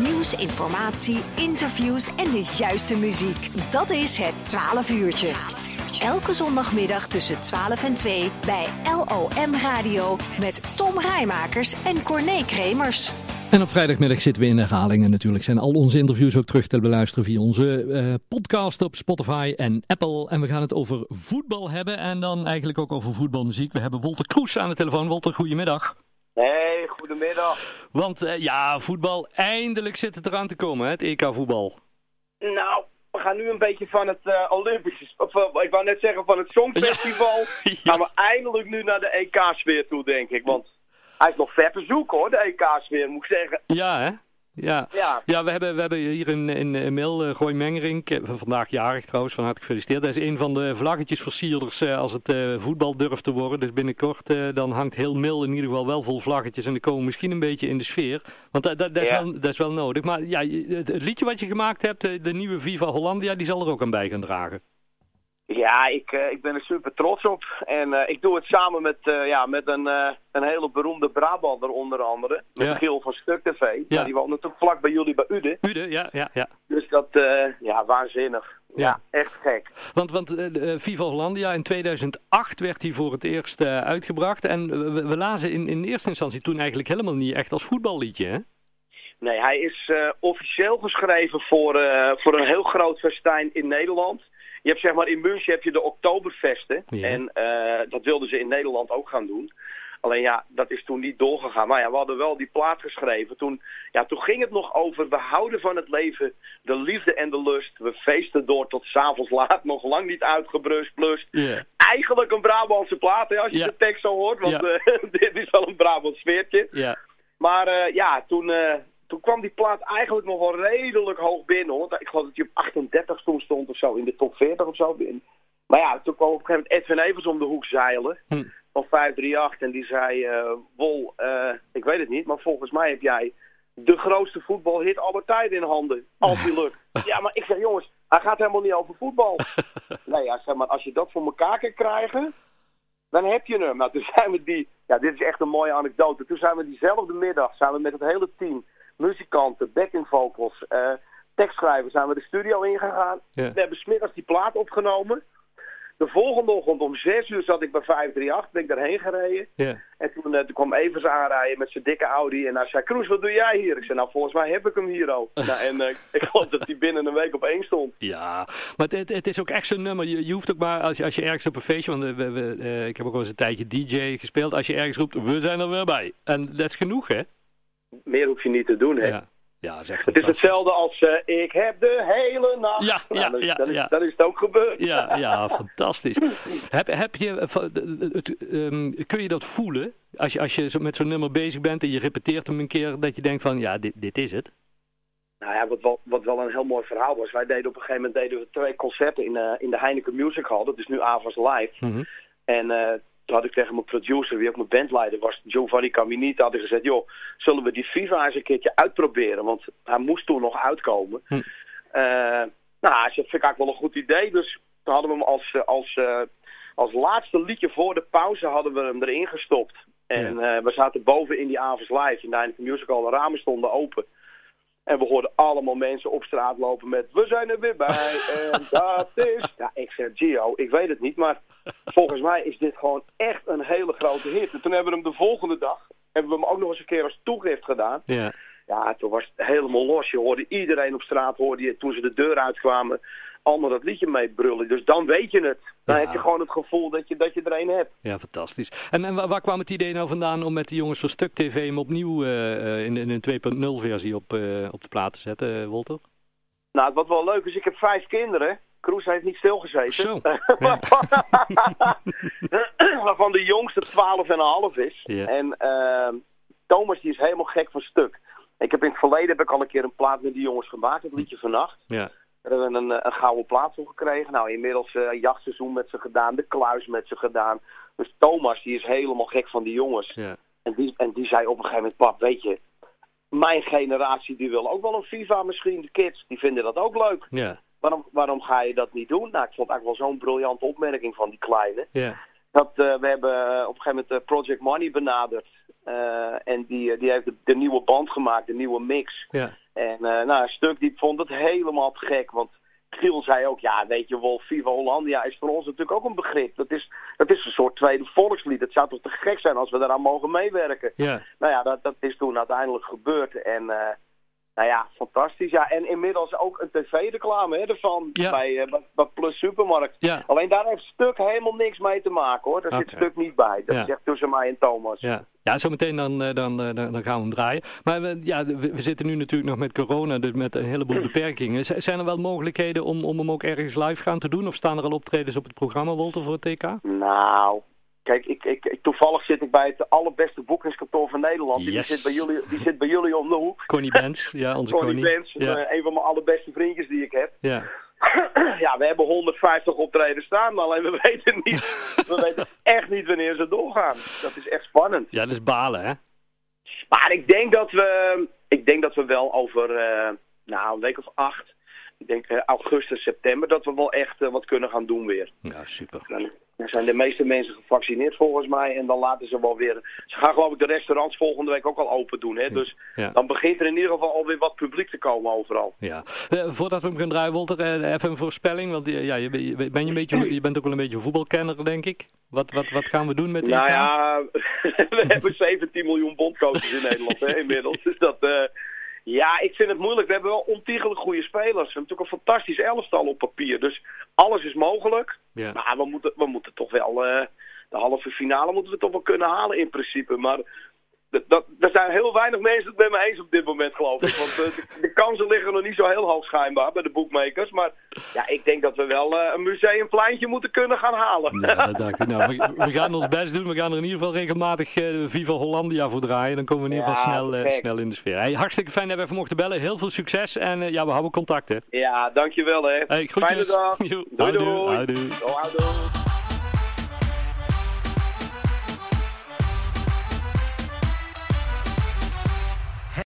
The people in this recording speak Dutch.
Nieuws, informatie, interviews en de juiste muziek. Dat is het 12 uurtje. Elke zondagmiddag tussen 12 en 2 bij LOM Radio met Tom Rijmakers en Corné Kremers. En op vrijdagmiddag zitten we in herhalingen. Natuurlijk zijn al onze interviews ook terug te beluisteren via onze uh, podcast op Spotify en Apple. En we gaan het over voetbal hebben en dan eigenlijk ook over voetbalmuziek. We hebben Wolter Kroes aan de telefoon. Wolter, goedemiddag. Hey, goedemiddag. Want uh, ja, voetbal, eindelijk zit het eraan te komen, hè, het EK-voetbal. Nou, we gaan nu een beetje van het uh, Olympische, of ik wou net zeggen van het Songfestival, ja. gaan we eindelijk nu naar de EK-sfeer toe, denk ik. Want hij is nog ver te zoeken hoor, de EK-sfeer, moet ik zeggen. Ja, hè? Ja, ja. ja we, hebben, we hebben hier in, in, in mail uh, Gooi Mengerink, vandaag jarig trouwens, van harte gefeliciteerd. Hij is een van de vlaggetjesversierders uh, als het uh, voetbal durft te worden. Dus binnenkort dan hangt heel Mil in ieder geval wel vol vlaggetjes en die komen misschien een beetje in de sfeer. Want dat, dat, dat, ja. is, wel, dat is wel nodig. Maar ja, het, het, liedje wat je gemaakt hebt, de nieuwe Viva Hollandia, die zal er ook aan bij gaan dragen. Ja, ik, uh, ik ben er super trots op. En uh, ik doe het samen met, uh, ja, met een, een hele beroemde Brabander onder andere. Met Ja. Giel van Stuk TV. Ja. Die woont natuurlijk vlak bij jullie bij Ude. Ude, ja, ja, ja. Dus dat, ja, waanzinnig. Ja. Ja, echt gek. Want, want eh, Viva Hollandia in 2008 werd hij voor het eerst eh, uitgebracht. En we, we lazen in, in eerste instantie toen eigenlijk helemaal niet echt als voetballiedje, hè? Nee, hij is eh, officieel geschreven voor, eh, voor een heel groot festijn in Nederland. Je hebt zeg maar in München heb je de Oktoberfesten. Ja. En eh, dat wilden ze in Nederland ook gaan doen. Alleen ja, dat is toen niet doorgegaan. Maar ja, we hadden wel die plaat geschreven. Toen, ja, toen ging het nog over, we houden van het leven, de liefde en de lust. We feesten door tot s'avonds laat, nog lang niet uitgebrust. Plus eigenlijk een Brabantse plaat, hè, als je de tekst zo hoort. Want eh, dit is wel een Brabants sfeertje. Ja. Maar eh, ja, toen, toen kwam die plaat eigenlijk nog wel redelijk hoog binnen. Hoor. Ik geloof dat 38 in de top 40 of zo. Maar ja, toen kwam op een gegeven moment Edwin Evers om de hoek zeilen. Hm. Van 538 en die zei, eh, Wol, eh, ik weet het niet, maar volgens mij heb jij de grootste voetbalhit aller tijden in handen. Als die lukt. ja, maar ik zeg, jongens, hij gaat helemaal niet over voetbal. nee, ja, zeg maar, als je dat voor elkaar kan krijgen, dan heb je hem. Nou, toen zijn we die, ja, dit is echt een mooie anekdote. Toen zijn we diezelfde middag, zijn we met het hele team, muzikanten, backing vocals, eh tekstschrijvers, zijn we de studio ingegaan. Ja. We hebben smiddags die plaat opgenomen. De volgende ochtend om 6 uur zat ik bij 538, ben ik daarheen gereden. Ja. En toen, eh, toen kwam Evers aanrijden met zijn dikke Audi. En hij zei, Kroes, wat doe jij hier? Ik zei, nou, volgens mij heb ik hem hier al. nou, en eh, ik geloof dat hij binnen een week op één stond. Ja, maar het, het is ook echt zo'n nummer. Je, je hoeft ook maar, als je, als je ergens op een feestje, want eh, we, we, ik heb ook wel eens een tijdje DJ gespeeld. Als je ergens roept, we zijn er weer bij. En dat is genoeg, hè? Meer hoef je niet te doen, hè. Ja, ja echt Het is hetzelfde als eh, ik heb de hele nacht. Ja, ja, ja, dan is, ja. dan is het ook gebeurd. Ja, ja, fantastisch. Heb, heb je, eh, van- het, ehm, kun je dat voelen? Als je, als je met zo'n nummer bezig bent en je repeteert hem een keer, dat je denkt van, ja, dit, dit is het. Nou ja, wat wel, wat wel een heel mooi verhaal was. Wij deden op een gegeven moment deden we twee concerten in, eh, in de Heineken Music Hall. Dat is nu Avas Live. Mhm. En eh, toen had ik tegen mijn producer, wie ook mijn bandleider was, Giovanni Caminita, had ik gezegd, joh, zullen we die FIFA eens een keertje uitproberen? Want hij moest toen nog uitkomen. Hm. Eh, nou, hij zei, vind ik eigenlijk wel een goed idee. Dus toen hadden we hem als, eh, als, eh, als laatste liedje voor de pauze hadden we hem erin gestopt. En we zaten boven in die avonds live in de Heineken Music Hall. De ramen stonden open. En we hoorden allemaal mensen op straat lopen met... We zijn er weer bij en dat is... Ja, ik zeg, Gio, ik weet het niet, maar volgens mij is dit gewoon echt een hele grote hit. En toen hebben we hem de volgende dag... hebben we hem ook nog eens een keer als toegift gedaan. Ja. Ja, toen was het helemaal los. Je hoorde iedereen op straat, hoorde je toen ze de deur uitkwamen... allemaal dat liedje meebrullen. Dus dan weet je het. Dan Ja. heb je gewoon het gevoel dat je, dat je er een hebt. Ja, fantastisch. En, en waar, kwam het idee nou vandaan om met de jongens van Stuk TV hem opnieuw eh, eh, in, in een 2.0 versie op, eh, op de plaat te zetten, Wolter? Nou, wat wel leuk is, ik heb vijf kinderen. Kroes heeft niet stilgezeten. Zo, Waarvan de jongste 12 en een half is. Ja. En ehm, Thomas die is helemaal gek van stuk. Ik heb in het verleden heb ik al een keer een plaat met die jongens gemaakt, het liedje vannacht. Ja. Daar hebben we een, eh, een gouden plaat voor gekregen. Nou, inmiddels eh jachtseizoen met ze gedaan, de kluis met ze gedaan. Dus Thomas die is helemaal gek van die jongens. Ja. En die, en die zei op een gegeven moment, pap, weet je, mijn generatie die wil ook wel een FIFA misschien, de kids, die vinden dat ook leuk. Ja. Waarom, waarom ga je dat niet doen? Nou, ik vond eigenlijk wel zo'n briljante opmerking van die kleine. Ja. Dat, eh, we hebben op een gegeven moment Project Money benaderd. En die, die heeft de, de nieuwe band gemaakt, de nieuwe mix. Ja. En nou, Stuk die vond het helemaal te gek. Want Giel zei ook, ja, weet je wel, Viva Hollandia is voor ons natuurlijk ook een begrip. Dat is, dat is een soort tweede volkslied. Het zou toch te gek zijn als we daaraan mogen meewerken. Ja. Nou ja, dat, dat is toen uiteindelijk gebeurd. En nou ja, fantastisch. Ja, en inmiddels ook een tv-reclame ervan ja. bij, uh, bij Plus Supermarkt. Ja. Alleen daar heeft Stuk helemaal niks mee te maken hoor. Daar Okay. zit Stuk niet bij. Dat Ja. echt tussen mij en Thomas. Ja, ja zometeen dan, eh, dan, eh, dan, dan gaan we hem draaien. Maar we, ja, we, we zitten nu natuurlijk nog met corona, dus met een heleboel beperkingen. Z- zijn er wel mogelijkheden om, om hem ook ergens live gaan te doen? Of staan er al optredens op het programma, Wolter, voor het TK? Nou, kijk, ik, ik, ik- toevallig zit ik bij het allerbeste Die zit bij jullie, die zit bij jullie om de hoek. Connie Benz, ja, onze Connie Connie. Benz, Ja, eh, een van mijn allerbeste vriendjes die ik heb. ja. ja, we hebben 150 optreden staan, maar alleen we weten niet, we weten echt niet wanneer ze doorgaan. Dat is echt spannend. ja, dat is balen, hè? Maar ik denk dat we, ik denk dat we wel over, eh, nou, een week of acht, ik denk eh, augustus, september, dat we wel echt wat kunnen gaan doen weer. Ja, super. Dan, dan zijn de meeste mensen gevaccineerd volgens mij en dan laten ze wel weer, ze gaan geloof ik de restaurants volgende week ook al open doen. Hè? Dus Ja. dan begint er in ieder geval alweer wat publiek te komen overal. Ja. Eh, voordat we hem gaan draaien, Wolter, eh, even een voorspelling. Want eh, ja, je, ben- je, een beetje, je bent ook wel een beetje voetbalkenner, denk ik. Wat, wat, wat gaan we doen met dit? Nou ja, we hebben 17 miljoen bondcoaches in Nederland hè, inmiddels. Dus dat, ja, ik vind het moeilijk. We hebben wel ontiegelijk goede spelers. We hebben natuurlijk een fantastisch elftal op papier. Dus alles is mogelijk. Ja. Maar we moeten, we moeten toch wel, eh, de halve finale moeten we toch wel kunnen halen in principe. Maar dat, er zijn heel weinig mensen het met me eens op dit moment, geloof ik. Want eh, de, de kansen liggen nog niet zo heel hoog schijnbaar bij de boekmakers. Maar ja, ik denk dat we wel eh, een museumpleintje moeten kunnen gaan halen. Ja, dat dacht ik. Nou, we, we gaan ons best doen. We gaan er in ieder geval regelmatig eh, Viva Hollandia voor draaien. Dan komen we in ieder geval Ja, snel, snel in de sfeer. Hey, hartstikke fijn dat we even mochten bellen. Heel veel succes. En ja, we houden contact, hè. Ja, dankjewel hè. Hey. Fijne dag. Doei doei. Oh.